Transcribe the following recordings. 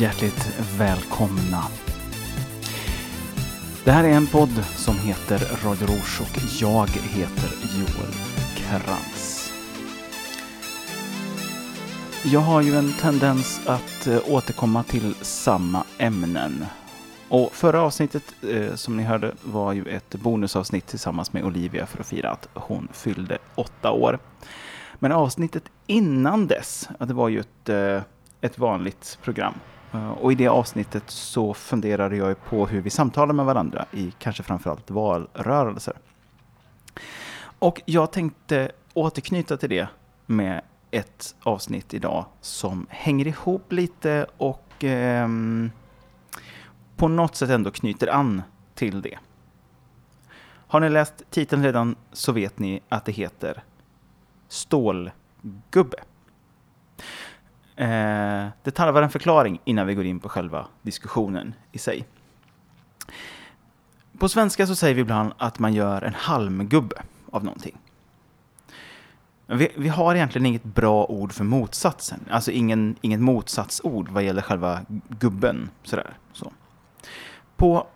hjärtligt välkomna. Det här är en podd som heter Radio Rouge och jag heter Joel Krantz. Jag har ju en tendens att eh, återkomma till samma ämnen. Och förra avsnittet eh, som ni hörde var ju ett bonusavsnitt tillsammans med Olivia för att fira att hon fyllde åtta år. Men avsnittet innan dess, det var ju ett, eh, ett vanligt program. Eh, och i det avsnittet så funderade jag på hur vi samtalar med varandra i kanske framförallt valrörelser. Och jag tänkte återknyta till det med ett avsnitt idag som hänger ihop lite och eh, på något sätt ändå knyter an till det. Har ni läst titeln redan så vet ni att det heter Stålgubbe. Eh, det tarvar en förklaring innan vi går in på själva diskussionen i sig. På svenska så säger vi ibland att man gör en halmgubbe av någonting. Vi, vi har egentligen inget bra ord för motsatsen, alltså ingen, inget motsatsord vad gäller själva gubben. Sådär, så. På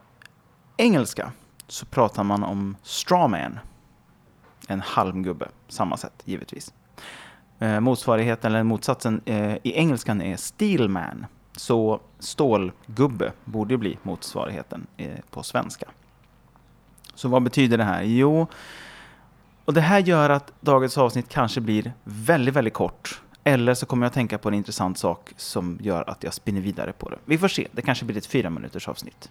engelska så pratar man om strawman, en halmgubbe, samma sätt givetvis. Eh, motsvarigheten, eller motsatsen eh, i engelskan är steelman. Så stålgubbe borde bli motsvarigheten eh, på svenska. Så vad betyder det här? Jo, och det här gör att dagens avsnitt kanske blir väldigt, väldigt kort. Eller så kommer jag tänka på en intressant sak som gör att jag spinner vidare på det. Vi får se, det kanske blir ett fyra minuters avsnitt.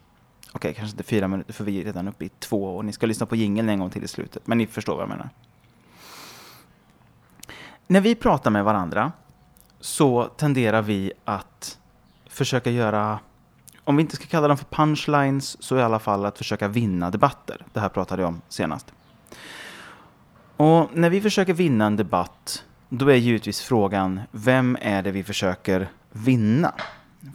Okej, kanske inte fyra minuter för vi är redan uppe i två och ni ska lyssna på jingeln en gång till i slutet. Men ni förstår vad jag menar. När vi pratar med varandra så tenderar vi att försöka göra, om vi inte ska kalla dem för punchlines, så i alla fall att försöka vinna debatter. Det här pratade jag om senast. Och när vi försöker vinna en debatt, då är givetvis frågan, vem är det vi försöker vinna?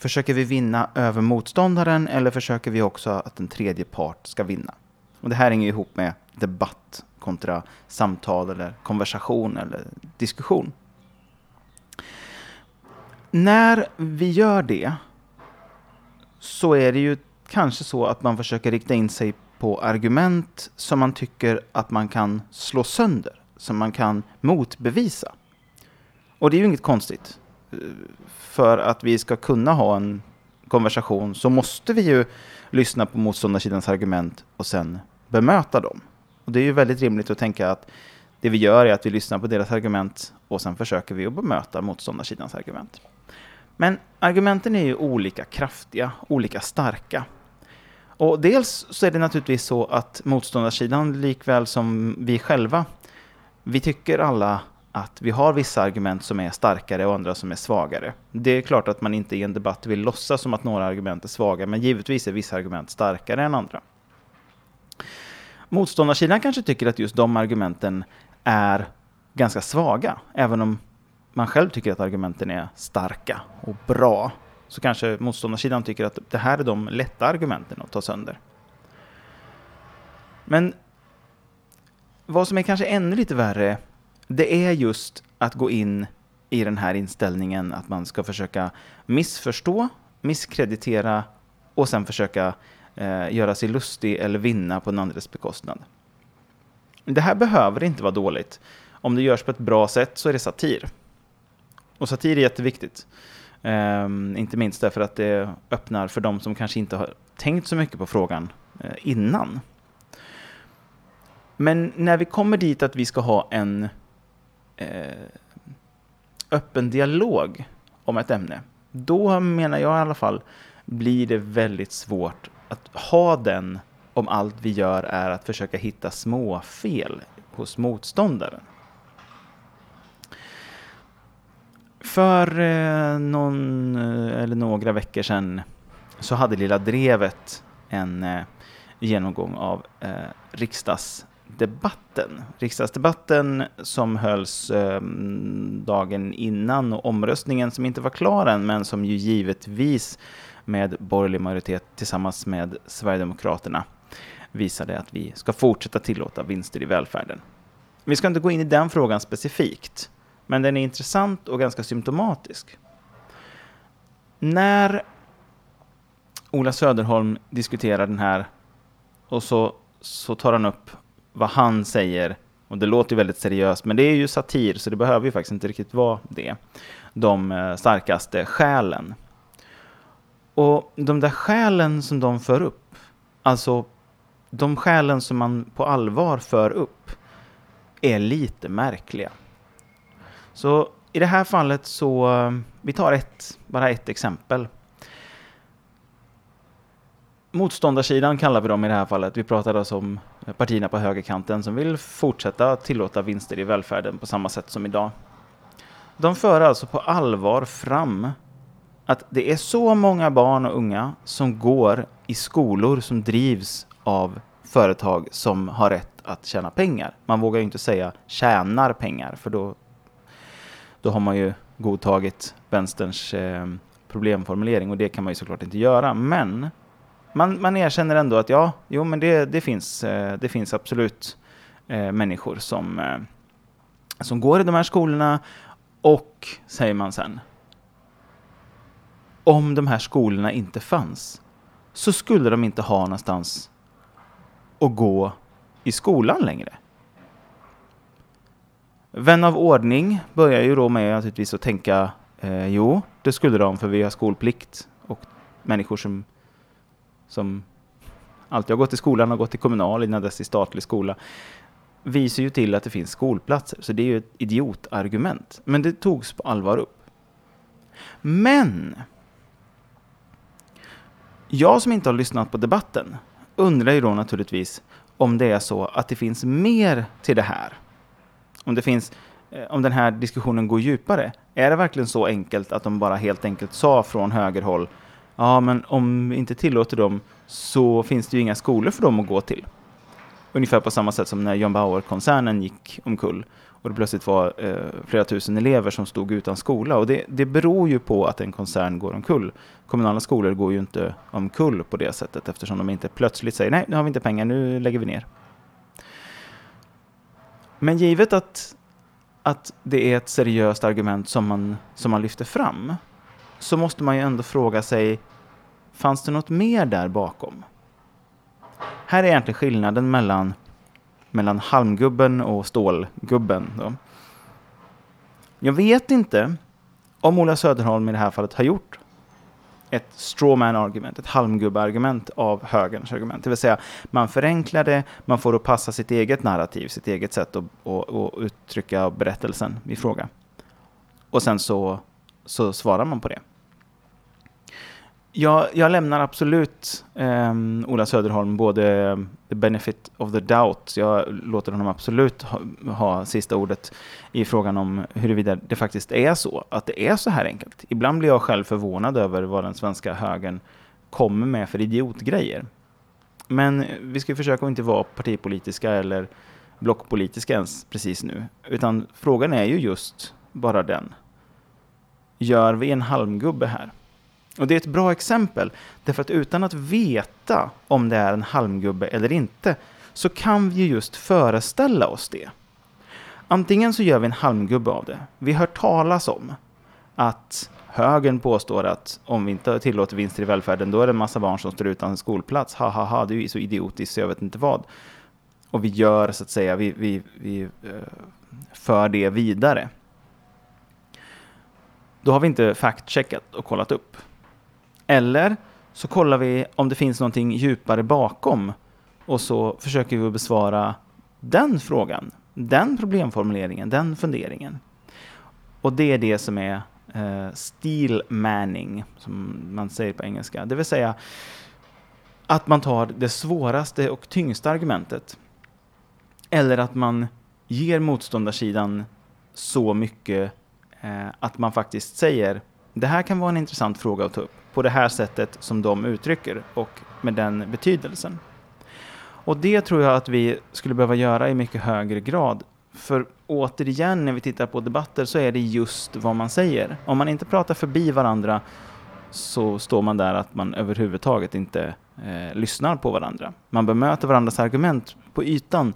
Försöker vi vinna över motståndaren eller försöker vi också att en tredje part ska vinna? Och det här hänger ihop med debatt kontra samtal eller konversation eller diskussion. När vi gör det så är det ju kanske så att man försöker rikta in sig på argument som man tycker att man kan slå sönder, som man kan motbevisa. Och det är ju inget konstigt. För att vi ska kunna ha en konversation så måste vi ju lyssna på motståndarsidans argument och sen bemöta dem. Och det är ju väldigt rimligt att tänka att det vi gör är att vi lyssnar på deras argument och sen försöker vi att bemöta motståndarsidans argument. Men argumenten är ju olika kraftiga, olika starka. Och dels så är det naturligtvis så att motståndarsidan likväl som vi själva, vi tycker alla att vi har vissa argument som är starkare och andra som är svagare. Det är klart att man inte i en debatt vill låtsas som att några argument är svaga, men givetvis är vissa argument starkare än andra. Motståndarsidan kanske tycker att just de argumenten är ganska svaga, även om man själv tycker att argumenten är starka och bra. Så kanske motståndarsidan tycker att det här är de lätta argumenten att ta sönder. Men vad som är kanske ännu lite värre, det är just att gå in i den här inställningen att man ska försöka missförstå, misskreditera och sen försöka eh, göra sig lustig eller vinna på den andres bekostnad. Det här behöver inte vara dåligt. Om det görs på ett bra sätt så är det satir. Och satir är jätteviktigt. Eh, inte minst därför att det öppnar för de som kanske inte har tänkt så mycket på frågan eh, innan. Men när vi kommer dit att vi ska ha en eh, öppen dialog om ett ämne, då menar jag i alla fall blir det väldigt svårt att ha den om allt vi gör är att försöka hitta små fel hos motståndaren. För eh, någon eh, eller några veckor sedan så hade Lilla Drevet en eh, genomgång av eh, riksdagsdebatten. Riksdagsdebatten som hölls eh, dagen innan och omröstningen som inte var klar än men som ju givetvis med borgerlig majoritet tillsammans med Sverigedemokraterna visade att vi ska fortsätta tillåta vinster i välfärden. Vi ska inte gå in i den frågan specifikt, men den är intressant och ganska symptomatisk. när Ola Söderholm diskuterar den här och så, så tar han upp vad han säger och det låter ju väldigt seriöst, men det är ju satir, så det behöver ju faktiskt inte riktigt vara det. De eh, starkaste skälen. Och de där skälen som de för upp, alltså de skälen som man på allvar för upp, är lite märkliga. Så i det här fallet så, eh, vi tar ett, bara ett exempel. Motståndarsidan kallar vi dem i det här fallet. Vi pratar alltså om partierna på högerkanten som vill fortsätta tillåta vinster i välfärden på samma sätt som idag. De för alltså på allvar fram att det är så många barn och unga som går i skolor som drivs av företag som har rätt att tjäna pengar. Man vågar ju inte säga tjänar pengar för då, då har man ju godtagit vänsterns eh, problemformulering och det kan man ju såklart inte göra. Men man, man erkänner ändå att ja, jo men det, det, finns, eh, det finns absolut eh, människor som, eh, som går i de här skolorna och, säger man sen, om de här skolorna inte fanns så skulle de inte ha någonstans att gå i skolan längre. Vän av ordning börjar ju då med naturligtvis att tänka eh, jo, det skulle de för vi har skolplikt och människor som som alltid har gått i skolan och gått i kommunal innan dess i statlig skola visar ju till att det finns skolplatser. Så det är ju ett idiotargument. Men det togs på allvar upp. Men jag som inte har lyssnat på debatten undrar ju då naturligtvis om det är så att det finns mer till det här. Om det finns eh, om den här diskussionen går djupare. Är det verkligen så enkelt att de bara helt enkelt sa från högerhåll ja men om vi inte tillåter dem så finns det ju inga skolor för dem att gå till. Ungefär på samma sätt som när John Bauer-koncernen gick omkull och det plötsligt var eh, flera tusen elever som stod utan skola. Och det, det beror ju på att en koncern går omkull. Kommunala skolor går ju inte omkull på det sättet eftersom de inte plötsligt säger nej, nu har vi inte pengar, nu lägger vi ner. Men givet att, att det är ett seriöst argument som man, som man lyfter fram så måste man ju ändå fråga sig, fanns det något mer där bakom? Här är egentligen skillnaden mellan, mellan halmgubben och stålgubben. Då. Jag vet inte om Ola Söderholm i det här fallet har gjort ett strawman argument, ett halmgubbe-argument av högerns argument. Det vill säga, man förenklar det, man får att passa sitt eget narrativ, sitt eget sätt att, att, att uttrycka berättelsen i fråga. Och sen så, så svarar man på det. Jag, jag lämnar absolut um, Ola Söderholm både the benefit of the doubt. Jag låter honom absolut ha, ha sista ordet i frågan om huruvida det faktiskt är så, att det är så här enkelt. Ibland blir jag själv förvånad över vad den svenska högern kommer med för idiotgrejer. Men vi ska försöka att inte vara partipolitiska eller blockpolitiska ens precis nu. Utan frågan är ju just bara den. Gör vi en halmgubbe här? Och det är ett bra exempel, därför att utan att veta om det är en halmgubbe eller inte, så kan vi just föreställa oss det. Antingen så gör vi en halmgubbe av det. Vi hör talas om att högern påstår att om vi inte tillåter vinster i välfärden, då är det en massa barn som står utan skolplats. Ha, ha, ha, det är ju så idiotiskt så jag vet inte vad. Och vi gör, så att säga, vi, vi, vi eh, för det vidare. Då har vi inte fact-checkat och kollat upp. Eller så kollar vi om det finns någonting djupare bakom och så försöker vi besvara den frågan, den problemformuleringen, den funderingen. Och det är det som är eh, steel manning, som man säger på engelska. Det vill säga att man tar det svåraste och tyngsta argumentet. Eller att man ger motståndarsidan så mycket eh, att man faktiskt säger det här kan vara en intressant fråga att ta upp på det här sättet som de uttrycker och med den betydelsen. Och det tror jag att vi skulle behöva göra i mycket högre grad. För återigen, när vi tittar på debatter så är det just vad man säger. Om man inte pratar förbi varandra så står man där att man överhuvudtaget inte eh, lyssnar på varandra. Man bemöter varandras argument på ytan,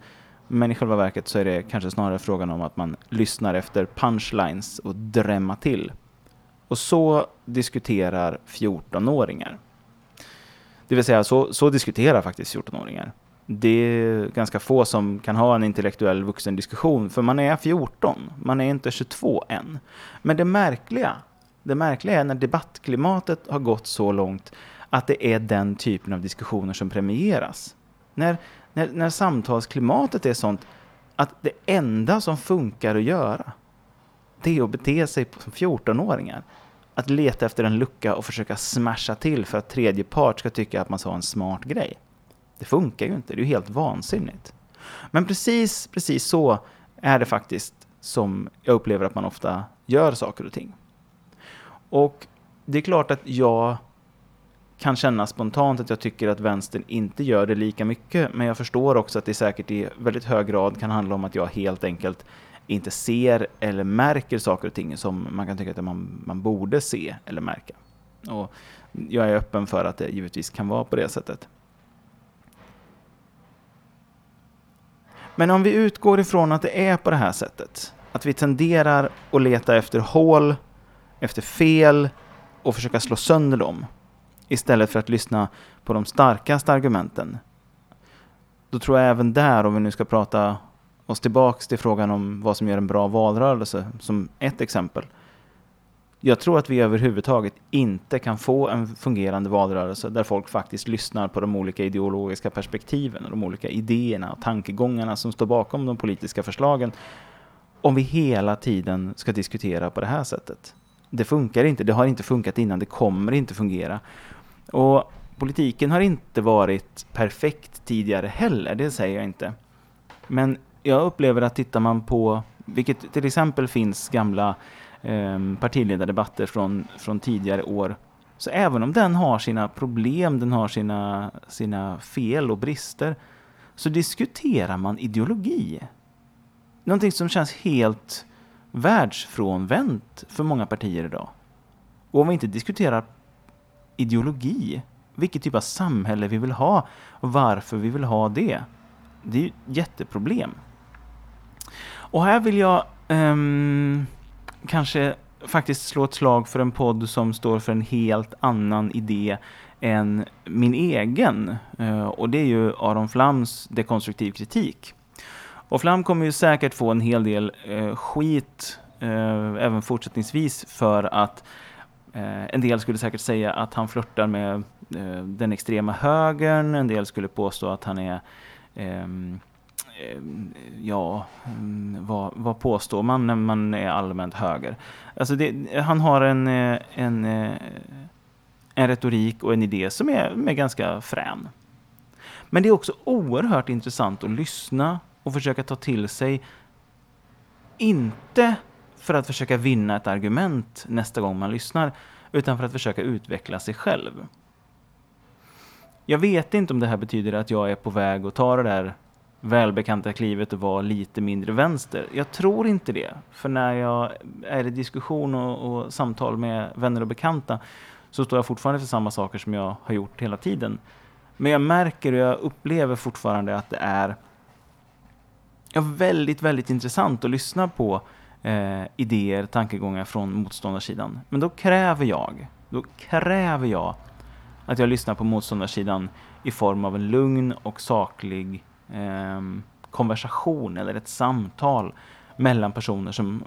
men i själva verket så är det kanske snarare frågan om att man lyssnar efter punchlines och drämma till. Och så diskuterar 14-åringar. Det vill säga, så, så diskuterar faktiskt 14-åringar. Det är ganska få som kan ha en intellektuell vuxendiskussion, för man är 14, man är inte 22 än. Men det märkliga, det märkliga är när debattklimatet har gått så långt att det är den typen av diskussioner som premieras. När, när, när samtalsklimatet är sånt att det enda som funkar att göra, det är att bete sig som 14-åringar. Att leta efter en lucka och försöka smasha till för att tredje part ska tycka att man sa en smart grej. Det funkar ju inte, det är ju helt vansinnigt. Men precis, precis så är det faktiskt som jag upplever att man ofta gör saker och ting. Och det är klart att jag kan känna spontant att jag tycker att vänstern inte gör det lika mycket, men jag förstår också att det säkert i väldigt hög grad kan handla om att jag helt enkelt inte ser eller märker saker och ting som man kan tycka att man, man borde se eller märka. Och jag är öppen för att det givetvis kan vara på det sättet. Men om vi utgår ifrån att det är på det här sättet, att vi tenderar att leta efter hål, efter fel och försöka slå sönder dem, istället för att lyssna på de starkaste argumenten, då tror jag även där, om vi nu ska prata oss tillbaks till frågan om vad som gör en bra valrörelse, som ett exempel. Jag tror att vi överhuvudtaget inte kan få en fungerande valrörelse där folk faktiskt lyssnar på de olika ideologiska perspektiven och de olika idéerna och tankegångarna som står bakom de politiska förslagen om vi hela tiden ska diskutera på det här sättet. Det funkar inte, det har inte funkat innan, det kommer inte fungera. Och politiken har inte varit perfekt tidigare heller, det säger jag inte. Men jag upplever att tittar man på, vilket till exempel finns gamla eh, partiledardebatter från, från tidigare år, så även om den har sina problem, den har sina, sina fel och brister, så diskuterar man ideologi. Någonting som känns helt världsfrånvänt för många partier idag. Och om vi inte diskuterar ideologi, vilket typ av samhälle vi vill ha och varför vi vill ha det, det är ju ett jätteproblem. Och här vill jag um, kanske faktiskt slå ett slag för en podd som står för en helt annan idé än min egen. Uh, och det är ju Aron Flams dekonstruktiv kritik. Och Flam kommer ju säkert få en hel del uh, skit uh, även fortsättningsvis för att en del skulle säkert säga att han flörtar med den extrema högern, en del skulle påstå att han är um, Eh, ja, mm, vad, vad påstår man när man är allmänt höger? Alltså det, han har en, eh, en, eh, en retorik och en idé som är, är ganska frän. Men det är också oerhört intressant att lyssna och försöka ta till sig. Inte för att försöka vinna ett argument nästa gång man lyssnar, utan för att försöka utveckla sig själv. Jag vet inte om det här betyder att jag är på väg att ta det där välbekanta klivet att vara lite mindre vänster. Jag tror inte det. För när jag är i diskussion och, och, samtal med vänner och bekanta så står jag fortfarande för samma saker som jag har gjort hela tiden. Men jag märker och jag upplever fortfarande att det är väldigt, väldigt intressant att lyssna på eh, idéer, tankegångar från motståndarsidan. Men då kräver jag, då kräver jag att jag lyssnar på motståndarsidan i form av en lugn och saklig eh, konversation eller ett samtal mellan personer som,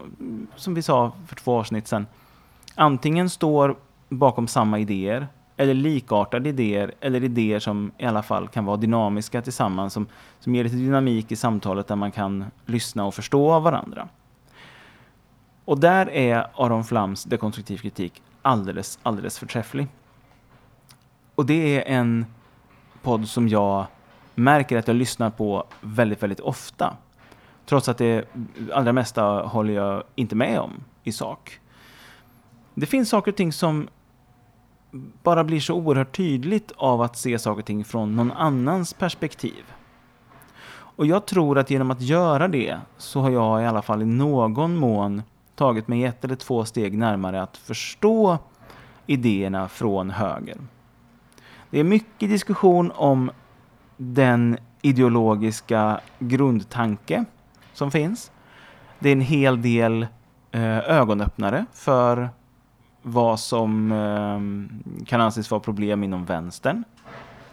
som vi sa för två avsnitt sedan, antingen står bakom samma idéer eller likartade idéer eller idéer som i alla fall kan vara dynamiska tillsammans som, som ger lite dynamik i samtalet där man kan lyssna och förstå av varandra. Och där är Aron Flams dekonstruktiv kritik alldeles, alldeles förträfflig. Och det är en podd som jag märker att jag lyssnar på väldigt, väldigt ofta. Trots att det allra mesta håller jag inte med om i sak. Det finns saker och ting som bara blir så oerhört tydligt av att se saker och ting från någon annans perspektiv. Och jag tror att genom att göra det så har jag i alla fall i någon mån tagit mig ett eller två steg närmare att förstå idéerna från höger. Det är mycket diskussion om den ideologiska grundtanke som finns. Det är en hel del eh, ögonöppnare för vad som eh, kan anses vara problem inom vänstern.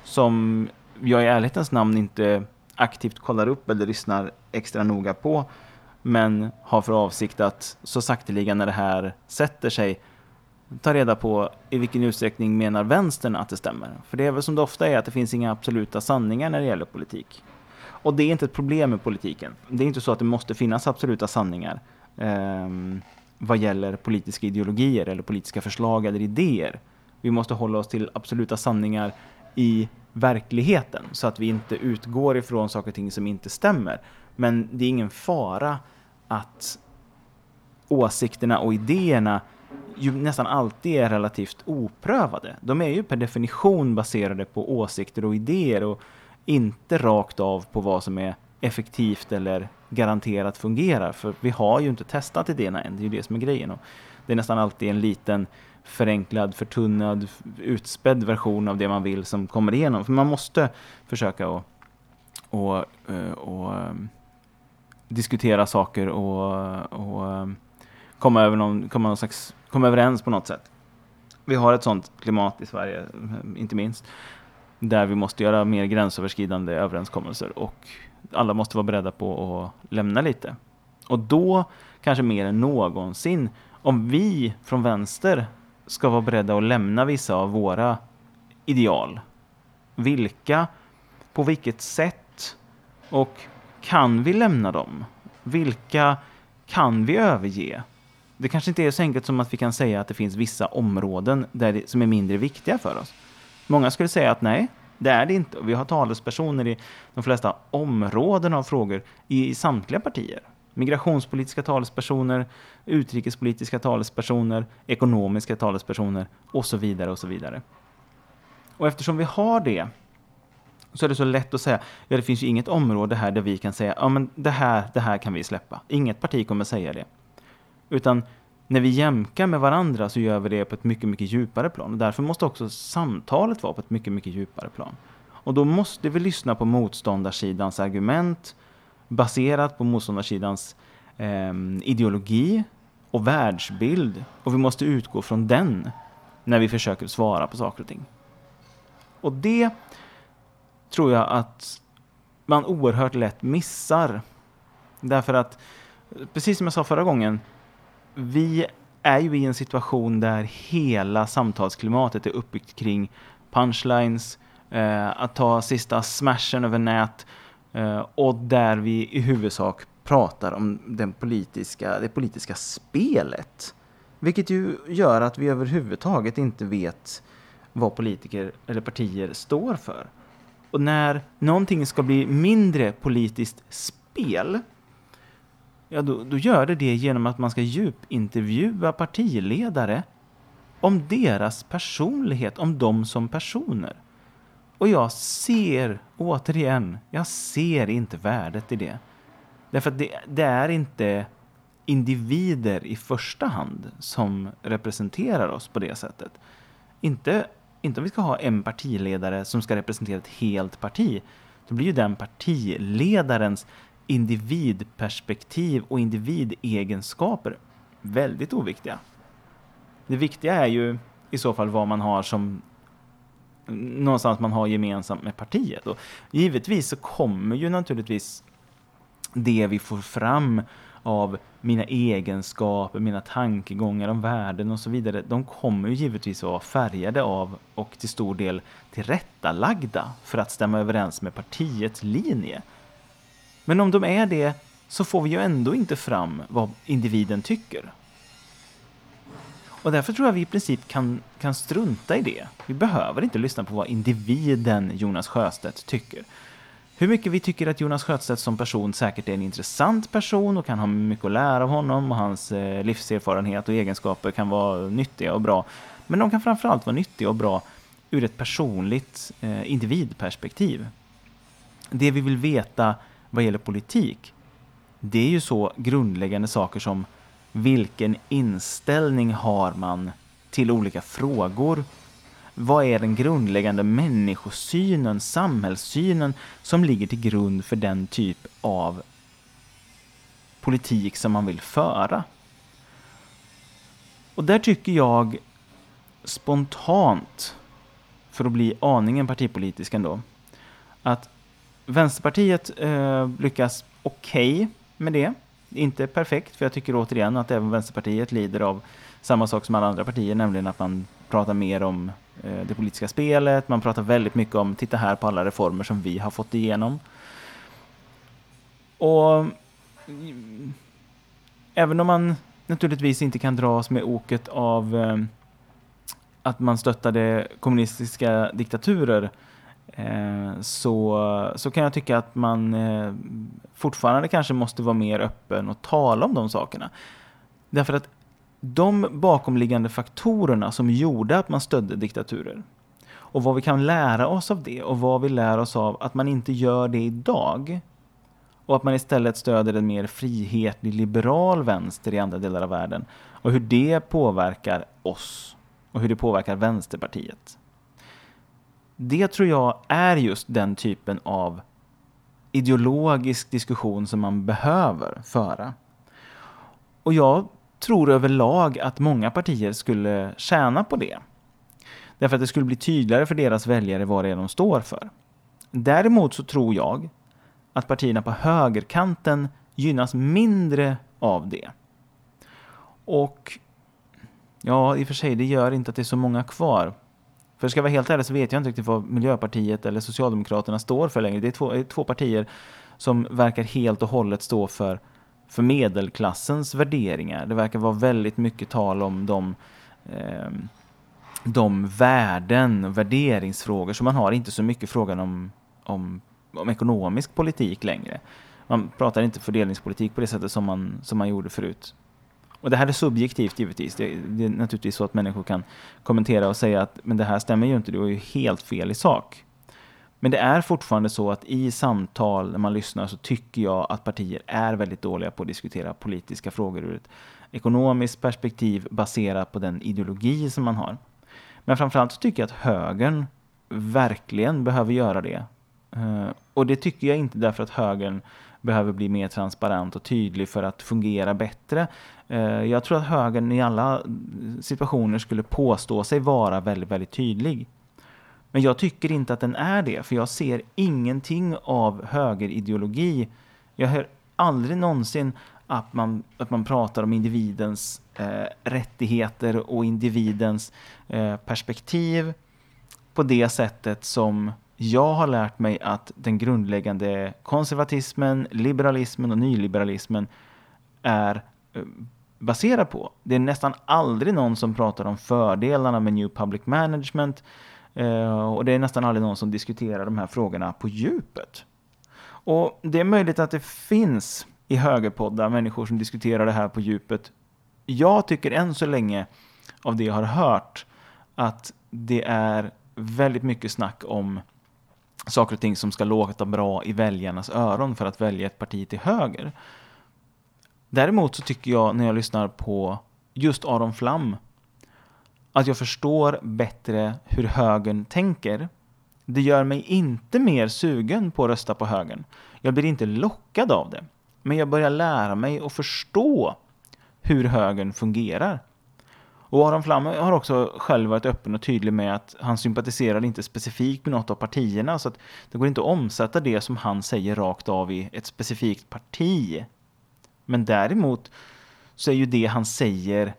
Som jag i ärlighetens namn inte aktivt kollar upp eller lyssnar extra noga på. Men har för avsikt att så sakteliga när det här sätter sig ta reda på i vilken utsträckning menar vänstern att det stämmer. För det är väl som det ofta är att det finns inga absoluta sanningar när det gäller politik. Och det är inte ett problem med politiken. Det är inte så att det måste finnas absoluta sanningar eh, vad gäller politiska ideologier eller politiska förslag eller idéer. Vi måste hålla oss till absoluta sanningar i verkligheten så att vi inte utgår ifrån saker och ting som inte stämmer. Men det är ingen fara att åsikterna och idéerna ju nästan alltid är relativt oprövade. De är ju per definition baserade på åsikter och idéer och inte rakt av på vad som är effektivt eller garanterat fungerar. För vi har ju inte testat idéerna än, det är ju det som är grejen. Och det är nästan alltid en liten förenklad, förtunnad, utspädd version av det man vill som kommer igenom. För man måste försöka att och, eh, och, och, diskutera saker och, och eh, komma, över någon, komma, någon slags, komma överens på något sätt. Vi har ett sånt klimat i Sverige, inte minst, där vi måste göra mer gränsöverskridande överenskommelser och alla måste vara beredda på att lämna lite. Och då, kanske mer än någonsin, om vi från vänster ska vara beredda att lämna vissa av våra ideal. Vilka, på vilket sätt och kan vi lämna dem? Vilka kan vi överge? Det kanske inte är så enkelt som att vi kan säga att det finns vissa områden där det, som är mindre viktiga för oss. Många skulle säga att nej, det är det inte. Vi har talespersoner i de flesta områden av frågor i samtliga partier. Migrationspolitiska talespersoner, utrikespolitiska talespersoner, ekonomiska talespersoner och så vidare och så vidare. Och eftersom vi har det så är det så lätt att säga, ja det finns ju inget område här där vi kan säga, ja men det här, det här kan vi släppa. Inget parti kommer säga det. Utan när vi jämkar med varandra så gör vi det på ett mycket, mycket djupare plan. Och därför måste också samtalet vara på ett mycket, mycket djupare plan. Och då måste vi lyssna på motståndarsidans argument baserat på motståndarsidans eh, ideologi och världsbild. Och vi måste utgå från den när vi försöker svara på saker och ting. Och det tror jag att man oerhört lätt missar. Därför att, precis som jag sa förra gången, vi är ju i en situation där hela samtalsklimatet är uppbyggt kring punchlines, eh, att ta sista smashen över nät eh, och där vi i huvudsak pratar om den politiska, det politiska spelet. Vilket ju gör att vi överhuvudtaget inte vet vad politiker eller partier står för. Och när någonting ska bli mindre politiskt spel ja då, då gör det det genom att man ska djupintervjua partiledare om deras personlighet, om dem som personer. Och jag ser, återigen, jag ser inte värdet i det. Därför att det, det är inte individer i första hand som representerar oss på det sättet. Inte, inte om vi ska ha en partiledare som ska representera ett helt parti. Då blir ju den partiledarens individperspektiv och individegenskaper väldigt oviktiga. Det viktiga är ju i så fall vad man har som någonstans man har gemensamt med partiet. Och givetvis så kommer ju naturligtvis det vi får fram av mina egenskaper, mina tankegångar om världen och så vidare, de kommer ju givetvis att vara färgade av och till stor del tillrättalagda för att stämma överens med partiets linje. Men om de är det så får vi ju ändå inte fram vad individen tycker. Och därför tror jag vi i princip kan, kan strunta i det. Vi behöver inte lyssna på vad individen Jonas Sjöstedt tycker. Hur mycket vi tycker att Jonas Sjöstedt som person säkert är en intressant person och kan ha mycket att lära av honom och hans eh, livserfarenhet och egenskaper kan vara nyttiga och bra. Men de kan framförallt vara nyttiga och bra ur ett personligt eh, individperspektiv. Det vi vill veta vad gäller politik, det är ju så grundläggande saker som vilken inställning har man till olika frågor? Vad är den grundläggande människosynen, samhällssynen som ligger till grund för den typ av politik som man vill föra? Och där tycker jag spontant, för att bli aningen partipolitisk ändå, att Vänsterpartiet eh, lyckas okej okay med det. Inte perfekt, för jag tycker återigen att även Vänsterpartiet lider av samma sak som alla andra partier, nämligen att man pratar mer om eh, det politiska spelet, man pratar väldigt mycket om titta här på alla reformer som vi har fått igenom. Och mm, även om man naturligtvis inte kan dras med oket av eh, att man stöttade kommunistiska diktaturer eh, Eh, så, så kan jag tycka att man eh, fortfarande kanske måste vara mer öppen och tala om de sakerna. Därför att de bakomliggande faktorerna som gjorde att man stödde diktaturer och vad vi kan lära oss av det och vad vi lär oss av att man inte gör det idag och att man istället stöder en mer frihetlig liberal vänster i andra delar av världen och hur det påverkar oss och hur det påverkar Vänsterpartiet. Det tror jag är just den typen av ideologisk diskussion som man behöver föra. Och jag tror överlag att många partier skulle tjäna på det. Därför att det skulle bli tydligare för deras väljare vad det är de står för. Däremot så tror jag att partierna på högerkanten gynnas mindre av det. Och ja, i och för sig, det gör inte att det är så många kvar. För ska jag vara helt ärlig så vet jag inte riktigt vad Miljöpartiet eller Socialdemokraterna står för längre. Det är två, det är två partier som verkar helt och hållet stå för, för medelklassens värderingar. Det verkar vara väldigt mycket tal om de, eh, de värden och värderingsfrågor som man har. Inte så mycket frågan om, om om ekonomisk politik längre. Man pratar inte fördelningspolitik på det sättet som man, som man gjorde förut. Och det här är subjektivt givetvis. Det, det, är naturligtvis så att människor kan kommentera och säga att men det här stämmer ju inte, du har ju helt fel i sak. Men det är fortfarande så att i samtal när man lyssnar så tycker jag att partier är väldigt dåliga på att diskutera politiska frågor ur ett ekonomiskt perspektiv baserat på den ideologi som man har. Men framförallt så tycker jag att högern verkligen behöver göra det. Eh, och det tycker jag inte därför att högern behöver bli mer transparent och tydlig för att fungera bättre. Eh, jag tror att högern i alla situationer skulle påstå sig vara väldigt, väldigt tydlig. Men jag tycker inte att den är det, för jag ser ingenting av högerideologi. Jag hör aldrig någonsin att man, att man pratar om individens eh, rättigheter och individens eh, perspektiv på det sättet som jag har lärt mig att den grundläggande konservatismen, liberalismen och nyliberalismen är eh, eh, på. Det är nästan aldrig någon som pratar om fördelarna med New Public Management eh, och det är nästan aldrig någon som diskuterar de här frågorna på djupet. Och det är möjligt att det finns i högerpoddar människor som diskuterar det här på djupet. Jag tycker än så länge av det jag har hört att det är väldigt mycket snack om saker och ting som ska låta bra i väljarnas öron för att välja ett parti till höger. Däremot så tycker jag när jag lyssnar på just Aron Flam att jag förstår bättre hur högern tänker. Det gör mig inte mer sugen på att rösta på högern. Jag blir inte lockad av det. Men jag börjar lära mig och förstå hur högern fungerar. Och Aron Flam har också själv varit öppen och tydlig med att han sympatiserar inte specifikt med något av partierna så att det går inte att omsätta det som han säger rakt av i ett specifikt parti. Men däremot så är ju det han säger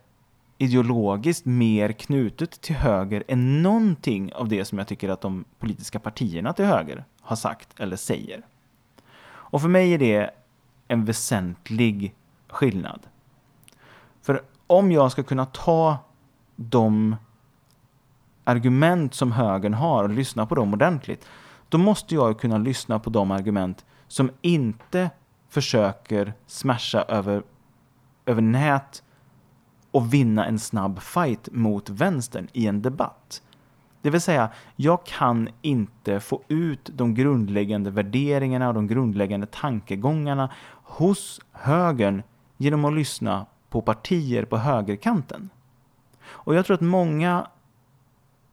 ideologiskt mer knutet till höger än någonting av det som jag tycker att de politiska partierna till höger har sagt eller säger. Och för mig är det en väsentlig skillnad. För om jag ska kunna ta de argument som högern har och lyssna på dem ordentligt, då måste jag kunna lyssna på de argument som inte försöker smasha över, över nät och vinna en snabb fight mot vänstern i en debatt. Det vill säga, jag kan inte få ut de grundläggande värderingarna och de grundläggande tankegångarna hos högern genom att lyssna på partier på högerkanten. Och jag tror att många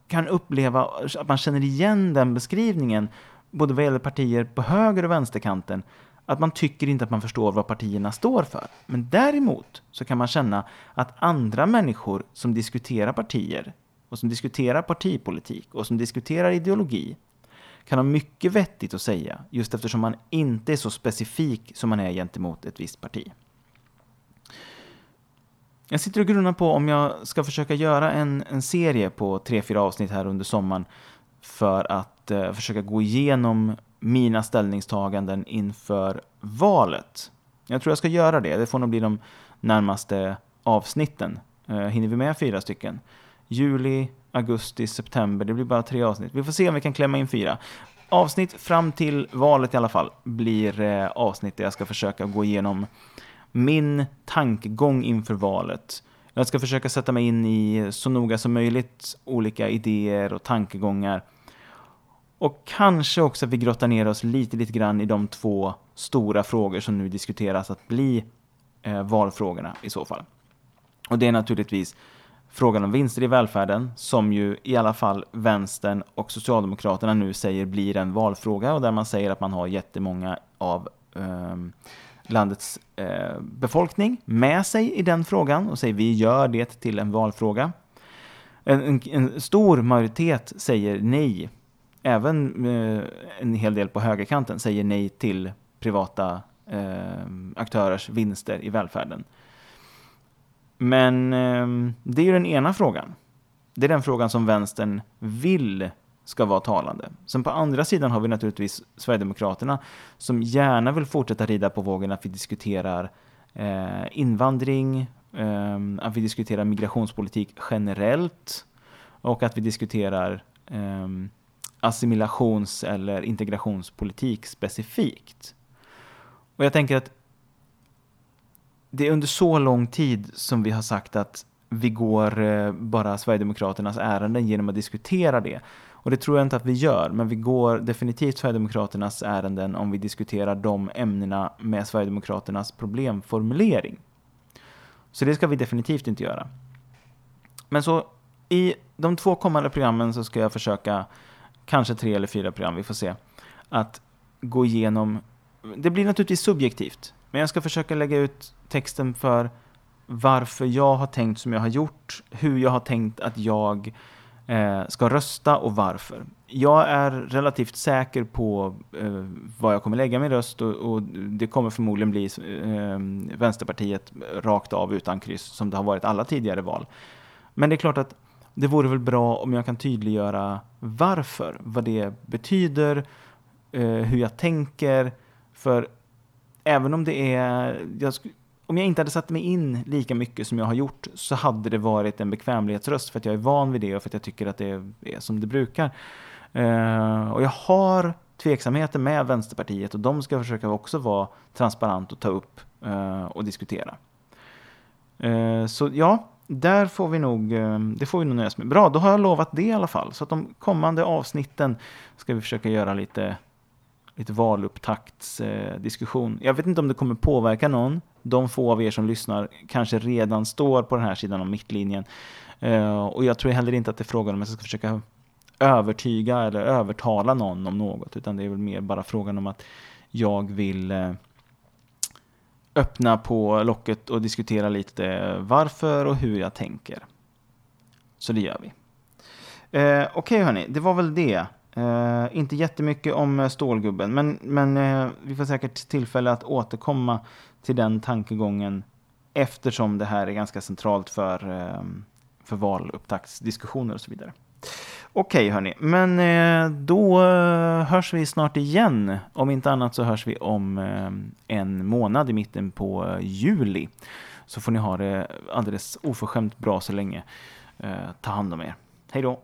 kan uppleva att man känner igen den beskrivningen, både vad gäller partier på höger och vänsterkanten, att man tycker inte att man förstår vad partierna står för. Men däremot så kan man känna att andra människor som diskuterar partier och som diskuterar partipolitik och som diskuterar ideologi kan ha mycket vettigt att säga just eftersom man inte är så specifik som man är gentemot ett visst parti. Jag sitter och grunnar på om jag ska försöka göra en, en serie på tre, fyra avsnitt här under sommaren för att eh, försöka gå igenom mina ställningstaganden inför valet. Jag tror jag ska göra det. Det får nog bli de närmaste avsnitten. Eh, hinner vi med fyra stycken? Juli, augusti, september. Det blir bara tre avsnitt. Vi får se om vi kan klämma in fyra. Avsnitt fram till valet i alla fall blir eh, avsnitt där jag ska försöka gå igenom min tankegång inför valet. Jag ska försöka sätta mig in i så noga som möjligt olika idéer och tankegångar. Och kanske också att vi grottar ner oss lite, lite grann i de två stora frågor som nu diskuteras att bli eh, valfrågorna i så fall. Och det är naturligtvis frågan om vinster i välfärden som ju i alla fall vänstern och Socialdemokraterna nu säger blir en valfråga och där man säger att man har jättemånga av eh, landets eh, befolkning med sig i den frågan och säger vi gör det till en valfråga. En, en, en stor majoritet säger nej. Även eh, en hel del på högerkanten säger nej till privata eh, aktörers vinster i välfärden. Men eh, det är ju den ena frågan. Det är den frågan som vänstern vill ska vara talande. Sen på andra sidan har vi naturligtvis Sverigedemokraterna som gärna vill fortsätta rida på vågen att vi diskuterar eh, invandring, eh, att vi diskuterar migrationspolitik generellt och att vi diskuterar eh, assimilations eller integrationspolitik specifikt. Och jag tänker att det är under så lång tid som vi har sagt att vi går eh, bara Sverigedemokraternas ärenden genom att diskutera det. Och det tror jag inte att vi gör, men vi går definitivt Sverigedemokraternas ärenden om vi diskuterar de ämnena med Sverigedemokraternas problemformulering. Så det ska vi definitivt inte göra. Men så i de två kommande programmen så ska jag försöka, kanske tre eller fyra program, vi får se, att gå igenom, det blir naturligtvis subjektivt, men jag ska försöka lägga ut texten för varför jag har tänkt som jag har gjort, hur jag har tänkt att jag eh, ska rösta och varför. Jag är relativt säker på eh, vad jag kommer lägga min röst och, och det kommer förmodligen bli eh, Vänsterpartiet rakt av utan kryss som det har varit alla tidigare val. Men det är klart att det vore väl bra om jag kan tydliggöra varför, vad det betyder, eh, hur jag tänker. För även om det är, jag, om jag inte hade satt mig in lika mycket som jag har gjort så hade det varit en bekvämlighetsröst för att jag är van vid det och för att jag tycker att det är som det brukar. Eh, och jag har tveksamheter med Vänsterpartiet och de ska försöka också vara transparent och ta upp eh, och diskutera. Eh, så ja, där får vi nog, eh, det får vi nog nöja oss med. Bra, då har jag lovat det i alla fall. Så att de kommande avsnitten ska vi försöka göra lite, lite valupptaktsdiskussion. Jag vet inte om det kommer påverka någon de få av er som lyssnar kanske redan står på den här sidan av mittlinjen. Eh, och jag tror heller inte att det är frågan om jag ska försöka övertyga eller övertala någon om något, utan det är väl mer bara frågan om att jag vill eh, öppna på locket och diskutera lite varför och hur jag tänker. Så det gör vi. Eh, Okej okay, hörni, det var väl det. Eh, inte jättemycket om eh, Stålgubben, men, men eh, vi får säkert tillfälle att återkomma till den tankegången eftersom det här är ganska centralt för, eh, för valupptaktsdiskussioner och så vidare. Okej hörni, men eh, då eh, hörs vi snart igen. Om inte annat så hörs vi om eh, en månad i mitten på juli. Så får ni ha det alldeles oförskämt bra så länge. Ta hand om er. Hej då!